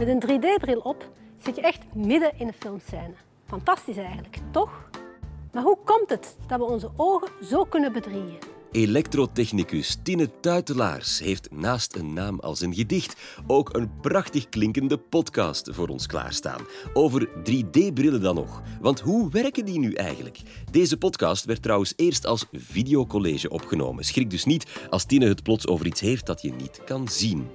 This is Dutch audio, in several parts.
Met een 3D-bril op zit je echt midden in een filmscène. Fantastisch eigenlijk, toch? Maar hoe komt het dat we onze ogen zo kunnen bedriegen? Elektrotechnicus Tine Tuitelaars heeft naast een naam als een gedicht ook een prachtig klinkende podcast voor ons klaarstaan. Over 3D-brillen dan nog. Want hoe werken die nu eigenlijk? Deze podcast werd trouwens eerst als videocollege opgenomen. Schrik dus niet als Tine het plots over iets heeft dat je niet kan zien.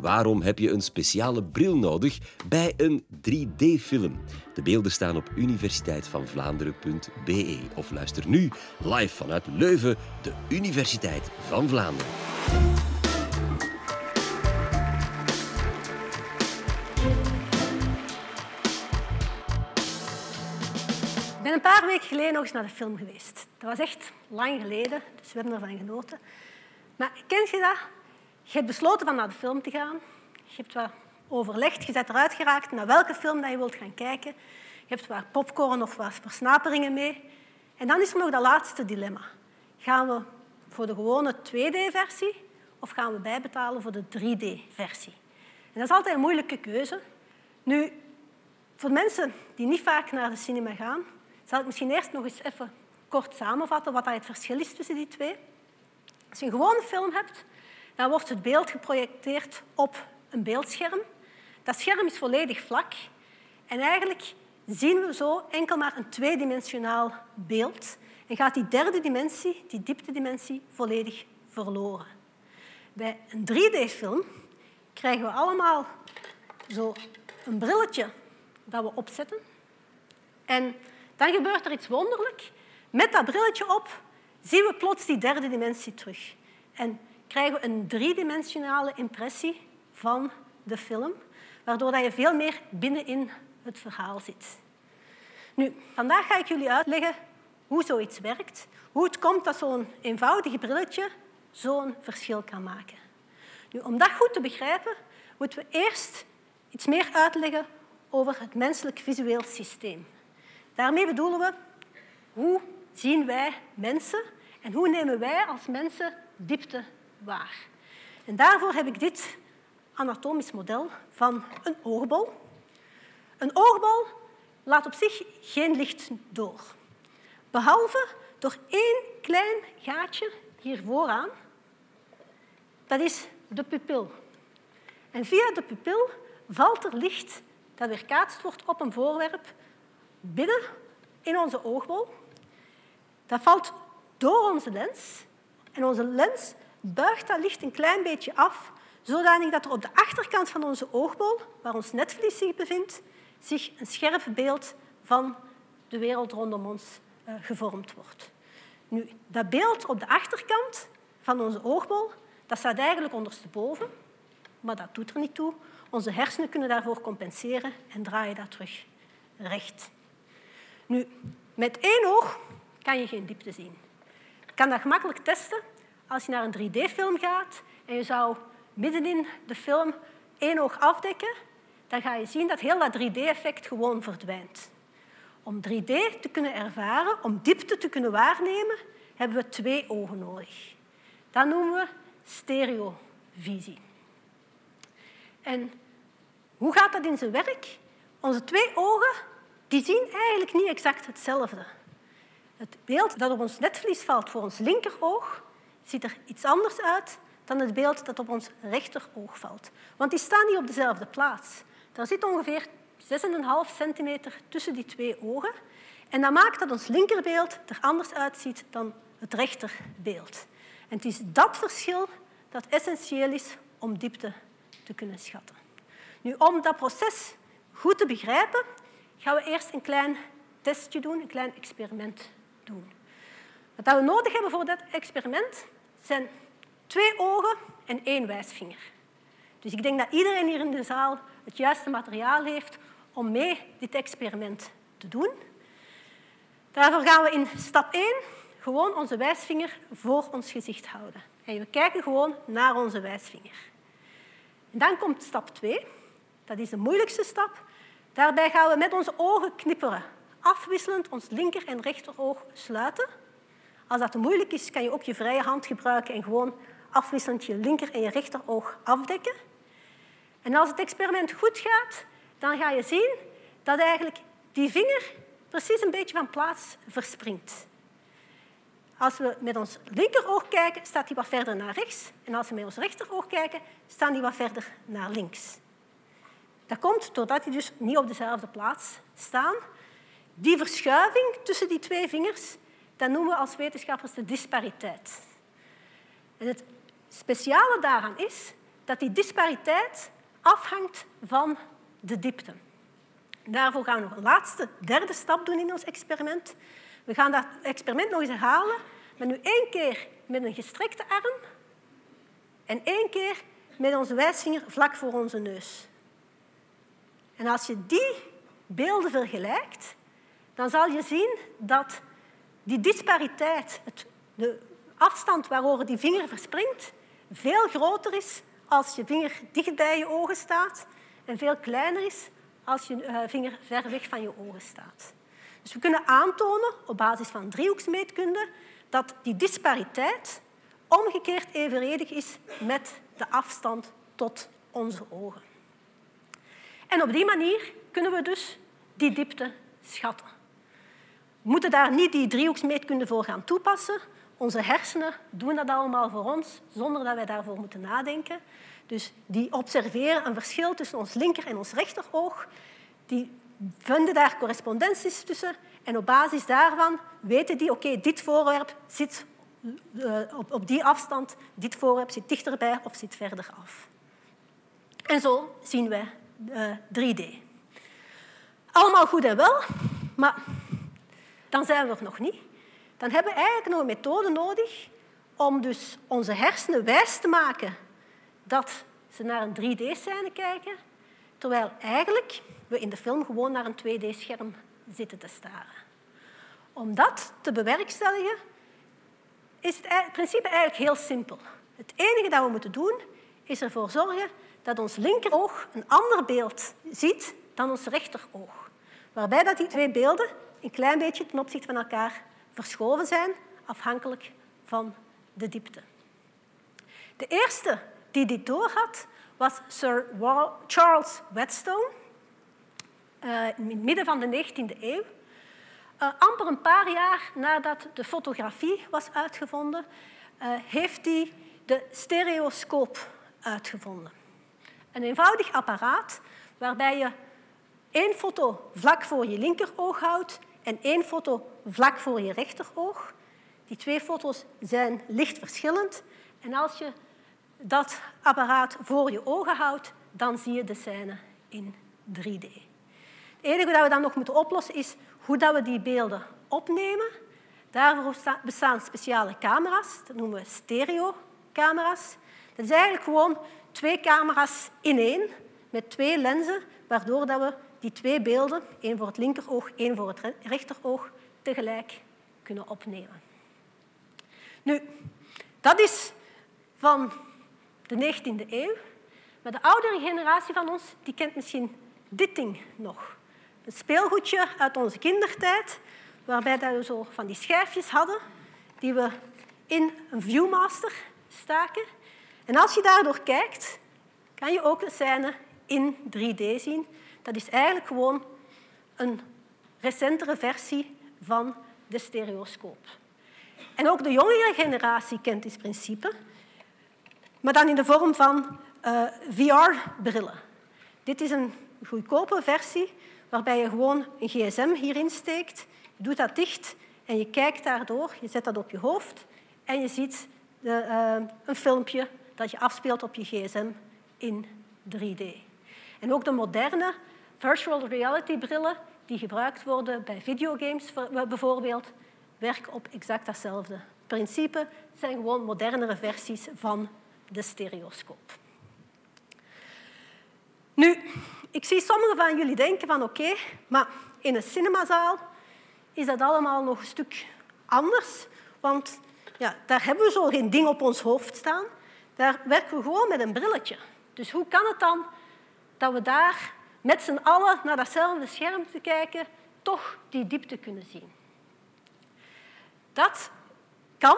Waarom heb je een speciale bril nodig bij een 3D-film? De beelden staan op universiteitvandvlaanderen.be of luister nu live vanuit Leuven, de Universiteit van Vlaanderen. Ik ben een paar weken geleden nog eens naar de film geweest. Dat was echt lang geleden, dus we hebben ervan genoten. Maar ken je dat? Je hebt besloten van naar de film te gaan. Je hebt wat overlegd, je bent eruit geraakt naar welke film dat je wilt gaan kijken. Je hebt wat popcorn of wat versnaperingen mee. En dan is er nog dat laatste dilemma. Gaan we voor de gewone 2D-versie of gaan we bijbetalen voor de 3D-versie? En dat is altijd een moeilijke keuze. Nu, voor mensen die niet vaak naar de cinema gaan, zal ik misschien eerst nog eens even kort samenvatten wat het verschil is tussen die twee. Als je een gewone film hebt, dan wordt het beeld geprojecteerd op een beeldscherm. Dat scherm is volledig vlak en eigenlijk zien we zo enkel maar een tweedimensionaal beeld en gaat die derde dimensie, die dieptedimensie, volledig verloren. Bij een 3D-film krijgen we allemaal zo een brilletje dat we opzetten. En dan gebeurt er iets wonderlijk. Met dat brilletje op zien we plots die derde dimensie terug. En krijgen we een driedimensionale impressie van de film, waardoor je veel meer binnenin het verhaal zit. Nu, vandaag ga ik jullie uitleggen hoe zoiets werkt, hoe het komt dat zo'n eenvoudig brilletje zo'n verschil kan maken. Nu, om dat goed te begrijpen, moeten we eerst iets meer uitleggen over het menselijk visueel systeem. Daarmee bedoelen we hoe zien wij mensen en hoe nemen wij als mensen diepte waar. En daarvoor heb ik dit anatomisch model van een oogbol. Een oogbol laat op zich geen licht door. Behalve door één klein gaatje hier vooraan. Dat is de pupil. En via de pupil valt er licht dat weerkaatst wordt op een voorwerp binnen in onze oogbol. Dat valt door onze lens. En onze lens buigt dat licht een klein beetje af, zodanig dat er op de achterkant van onze oogbol, waar ons netvlies zich bevindt, zich een scherp beeld van de wereld rondom ons uh, gevormd wordt. Nu, dat beeld op de achterkant van onze oogbol, dat staat eigenlijk ondersteboven, maar dat doet er niet toe. Onze hersenen kunnen daarvoor compenseren en draaien dat terug recht. Nu, met één oog kan je geen diepte zien. Je kan dat gemakkelijk testen als je naar een 3D-film gaat en je zou middenin de film één oog afdekken, dan ga je zien dat heel dat 3D-effect gewoon verdwijnt. Om 3D te kunnen ervaren, om diepte te kunnen waarnemen, hebben we twee ogen nodig. Dat noemen we stereovisie. En hoe gaat dat in zijn werk? Onze twee ogen die zien eigenlijk niet exact hetzelfde. Het beeld dat op ons netvlies valt voor ons linkeroog ziet er iets anders uit dan het beeld dat op ons rechteroog valt. Want die staan niet op dezelfde plaats. Er zit ongeveer 6,5 centimeter tussen die twee ogen. En dat maakt dat ons linkerbeeld er anders uitziet dan het rechterbeeld. En het is dat verschil dat essentieel is om diepte te kunnen schatten. Nu, om dat proces goed te begrijpen, gaan we eerst een klein testje doen, een klein experiment doen. Wat we nodig hebben voor dat experiment zijn twee ogen en één wijsvinger. Dus ik denk dat iedereen hier in de zaal het juiste materiaal heeft om mee dit experiment te doen. Daarvoor gaan we in stap 1 gewoon onze wijsvinger voor ons gezicht houden. En we kijken gewoon naar onze wijsvinger. En dan komt stap 2. Dat is de moeilijkste stap. Daarbij gaan we met onze ogen knipperen. Afwisselend ons linker en rechteroog sluiten. Als dat te moeilijk is, kan je ook je vrije hand gebruiken en gewoon afwisselend je linker en je rechteroog afdekken. En als het experiment goed gaat, dan ga je zien dat eigenlijk die vinger precies een beetje van plaats verspringt. Als we met ons linkeroog kijken, staat die wat verder naar rechts. En als we met ons rechteroog kijken, staan die wat verder naar links. Dat komt doordat die dus niet op dezelfde plaats staan. Die verschuiving tussen die twee vingers, dat noemen we als wetenschappers de dispariteit. En het speciale daaraan is dat die dispariteit afhangt van de diepte. Daarvoor gaan we nog een laatste, derde stap doen in ons experiment. We gaan dat experiment nog eens herhalen, maar nu één keer met een gestrekte arm en één keer met onze wijsvinger vlak voor onze neus. En als je die beelden vergelijkt, dan zal je zien dat die dispariteit, de afstand waarover die vinger verspringt, veel groter is als je vinger dicht bij je ogen staat en veel kleiner is als je eh, vinger ver weg van je ogen staat. Dus we kunnen aantonen op basis van driehoeksmeetkunde dat die dispariteit omgekeerd evenredig is met de afstand tot onze ogen. En op die manier kunnen we dus die diepte schatten. We moeten daar niet die driehoeksmeetkunde voor gaan toepassen. Onze hersenen doen dat allemaal voor ons, zonder dat wij daarvoor moeten nadenken. Dus die observeren een verschil tussen ons linker en ons rechteroog. Die vinden daar correspondenties tussen. En op basis daarvan weten die, oké, dit voorwerp zit uh, op, die afstand, dit voorwerp zit dichterbij of zit verder af. En zo zien we uh, 3D. Allemaal goed en wel, maar dan zijn we er nog niet. Dan hebben we eigenlijk nog een methode nodig om dus onze hersenen wijs te maken dat ze naar een 3D-scène kijken, terwijl eigenlijk we in de film gewoon naar een 2D-scherm zitten te staren. Om dat te bewerkstelligen is het principe eigenlijk heel simpel. Het enige dat we moeten doen is ervoor zorgen dat ons linkeroog een ander beeld ziet dan ons rechteroog. Waarbij dat die twee beelden een klein beetje ten opzichte van elkaar verschoven zijn, afhankelijk van de diepte. De eerste die dit doorhad, was Sir Charles Whetstone uh, in het midden van de 19e eeuw. Uh, amper een paar jaar nadat de fotografie was uitgevonden, uh, heeft hij de stereoscoop uitgevonden. Een eenvoudig apparaat waarbij je één foto vlak voor je linkeroog houdt en één foto vlak voor je rechteroog. Die twee foto's zijn licht verschillend. En als je dat apparaat voor je ogen houdt, dan zie je de scène in 3D. Het enige dat we dan nog moeten oplossen is hoe dat we die beelden opnemen. Daarvoor bestaan speciale camera's, dat noemen we stereocamera's. Dat is eigenlijk gewoon twee camera's in één, met twee lenzen, waardoor dat we die twee beelden, één voor het linkeroog, één voor het rechteroog, tegelijk kunnen opnemen. Nu, dat is van de 19e eeuw. Maar de oudere generatie van ons die kent misschien dit ding nog. Een speelgoedje uit onze kindertijd, waarbij we zo van die schijfjes hadden die we in een Viewmaster staken. En als je daardoor kijkt, kan je ook een scène in 3D zien. Dat is eigenlijk gewoon een recentere versie van de stereoscoop. En ook de jongere generatie kent dit principe maar dan in de vorm van eh, VR-brillen. Dit is een goedkope versie waarbij je gewoon een gsm hierin steekt, je doet dat dicht en je kijkt daardoor, je zet dat op je hoofd en je ziet de, uh, een filmpje dat je afspeelt op je gsm in 3D. En ook de moderne virtual reality brillen die gebruikt worden bij videogames bijvoorbeeld, werken op exact datzelfde principe. Zijn gewoon modernere versies van de stereoscoop. Nu, ik zie sommigen van jullie denken van oké, maar in een cinemazaal is dat allemaal nog een stuk anders, want ja, daar hebben we zo geen ding op ons hoofd staan. Daar werken we gewoon met een brilletje. Dus hoe kan het dan dat we daar met z'n allen naar datzelfde scherm te kijken toch die diepte kunnen zien? Dat kan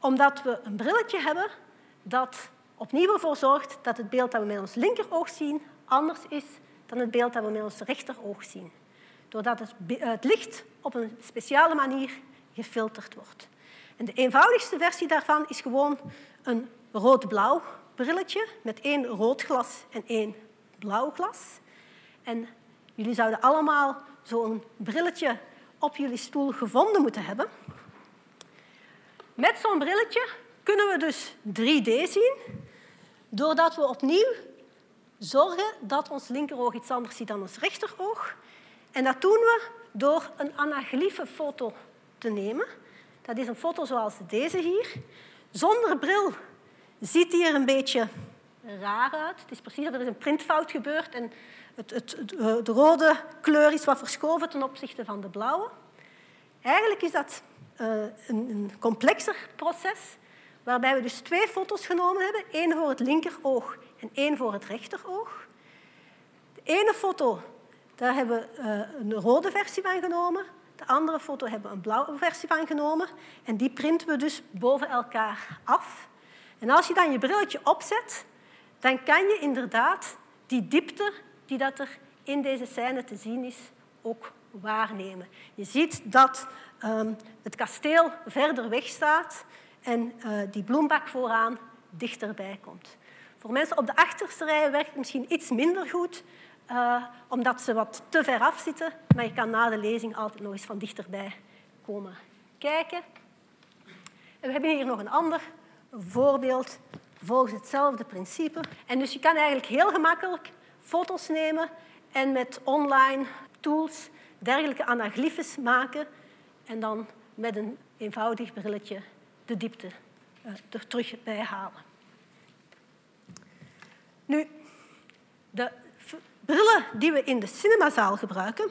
omdat we een brilletje hebben dat opnieuw ervoor zorgt dat het beeld dat we met ons linkeroog zien anders is dan het beeld dat we met ons rechteroog zien. Doordat het, het licht op een speciale manier gefilterd wordt. En de eenvoudigste versie daarvan is gewoon een rood-blauw brilletje met één rood glas en één blauw glas. En jullie zouden allemaal zo'n brilletje op jullie stoel gevonden moeten hebben. Met zo'n brilletje kunnen we dus 3D zien, doordat we opnieuw zorgen dat ons linkeroog iets anders ziet dan ons rechteroog. En dat doen we door een anaglyphe foto te nemen. Dat is een foto zoals deze hier. Zonder bril ziet die er een beetje raar uit. Het is precies dat er een printfout gebeurt en het, het, het, de rode kleur is wat verschoven ten opzichte van de blauwe. Eigenlijk is dat uh, een, een complexer proces, waarbij we dus twee foto's genomen hebben. één voor het linkeroog en één voor het rechteroog. De ene foto, daar hebben we uh, een rode versie van genomen. De andere foto hebben we een blauwe versie van genomen. En die printen we dus boven elkaar af. En als je dan je brilletje opzet, dan kan je inderdaad die diepte die dat er in deze scène te zien is, ook waarnemen. Je ziet dat um, het kasteel verder weg staat en uh, die bloembak vooraan dichterbij komt. Voor mensen op de achterste rij werkt het misschien iets minder goed, uh, omdat ze wat te ver af zitten, maar je kan na de lezing altijd nog eens van dichterbij komen kijken. En we hebben hier nog een ander voorbeeld volgens hetzelfde principe. En dus je kan eigenlijk heel gemakkelijk foto's nemen en met online tools dergelijke anaglyphes maken en dan met een eenvoudig brilletje de diepte uh, er terug bij halen. Nu, de brillen die we in de cinemazaal gebruiken,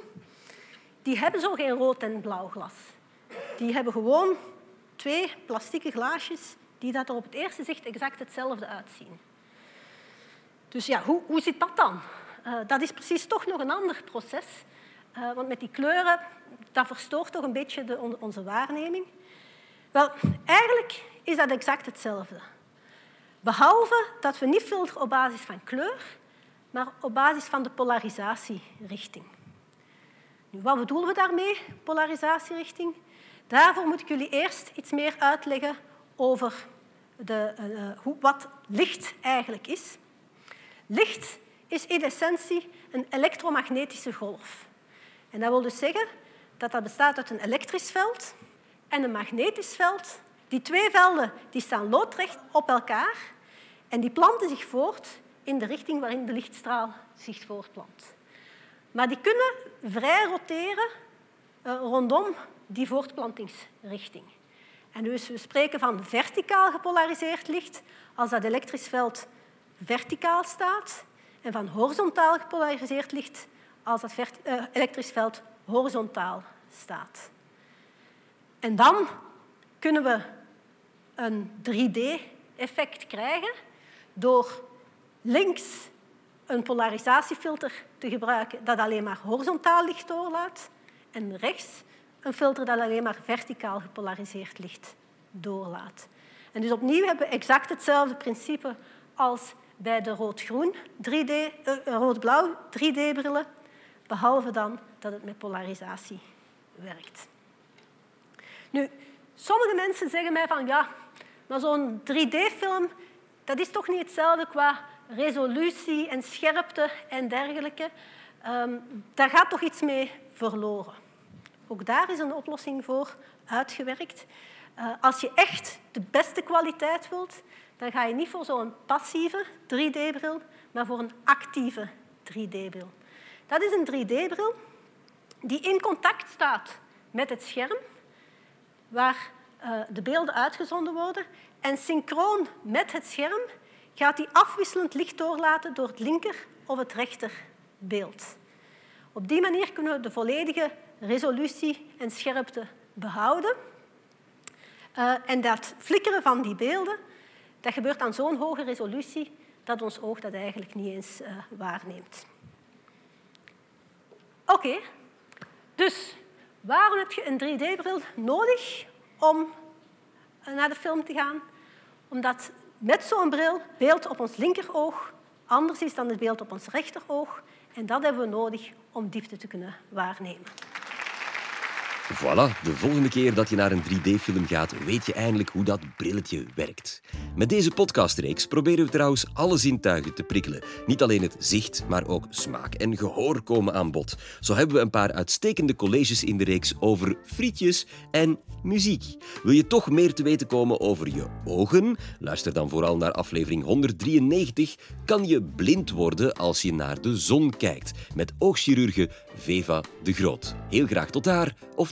die hebben zo geen rood en blauw glas. Die hebben gewoon twee plastieke glaasjes die dat er op het eerste zicht exact hetzelfde uitzien. Dus ja, hoe, hoe zit dat dan? Uh, dat is precies toch nog een ander proces. Uh, want met die kleuren, dat verstoort toch een beetje de, onze waarneming. Wel, eigenlijk is dat exact hetzelfde. Behalve dat we niet filteren op basis van kleur, maar op basis van de polarisatierichting. Nu, wat bedoelen we daarmee, polarisatierichting? Daarvoor moet ik jullie eerst iets meer uitleggen over de, uh, hoe, wat licht eigenlijk is. Licht is in essentie een elektromagnetische golf. En dat wil dus zeggen dat dat bestaat uit een elektrisch veld en een magnetisch veld. Die twee velden die staan loodrecht op elkaar en die planten zich voort in de richting waarin de lichtstraal zich voortplant. Maar die kunnen vrij roteren uh, rondom die voortplantingsrichting. En dus we spreken van verticaal gepolariseerd licht als dat elektrisch veld verticaal staat en van horizontaal gepolariseerd licht als dat uh, elektrisch veld horizontaal staat. En dan kunnen we een 3D-effect krijgen door links een polarisatiefilter te gebruiken dat alleen maar horizontaal licht doorlaat en rechts een filter dat alleen maar verticaal gepolariseerd licht doorlaat. En dus opnieuw hebben we exact hetzelfde principe als bij de rood-groen 3D, uh, rood-blauw 3D-brillen, behalve dan dat het met polarisatie werkt. Nu, sommige mensen zeggen mij van ja, maar zo'n 3D-film, dat is toch niet hetzelfde qua resolutie en scherpte en dergelijke. Um, daar gaat toch iets mee verloren. Ook daar is een oplossing voor uitgewerkt. Uh, als je echt de beste kwaliteit wilt, dan ga je niet voor zo'n passieve 3D-bril, maar voor een actieve 3D-bril. Dat is een 3D-bril die in contact staat met het scherm, waar uh, de beelden uitgezonden worden. En synchroon met het scherm gaat die afwisselend licht doorlaten door het linker of het rechter beeld. Op die manier kunnen we de volledige resolutie en scherpte behouden. Uh, en dat flikkeren van die beelden dat gebeurt aan zo'n hoge resolutie dat ons oog dat eigenlijk niet eens uh, waarneemt. Oké, dus waarom heb je een 3D-bril nodig om naar de film te gaan? Omdat met zo'n bril beeld op ons linkeroog anders is dan het beeld op ons rechteroog. En dat hebben we nodig om diepte te kunnen waarnemen. Voilà, de volgende keer dat je naar een 3D-film gaat, weet je eindelijk hoe dat brilletje werkt. Met deze podcastreeks proberen we trouwens alle zintuigen te prikkelen. Niet alleen het zicht, maar ook smaak en gehoor komen aan bod. Zo hebben we een paar uitstekende colleges in de reeks over frietjes en muziek. Wil je toch meer te weten komen over je ogen? Luister dan vooral naar aflevering 193. Kan je blind worden als je naar de zon kijkt? Met oogchirurge Veva de Groot. Heel graag tot daar of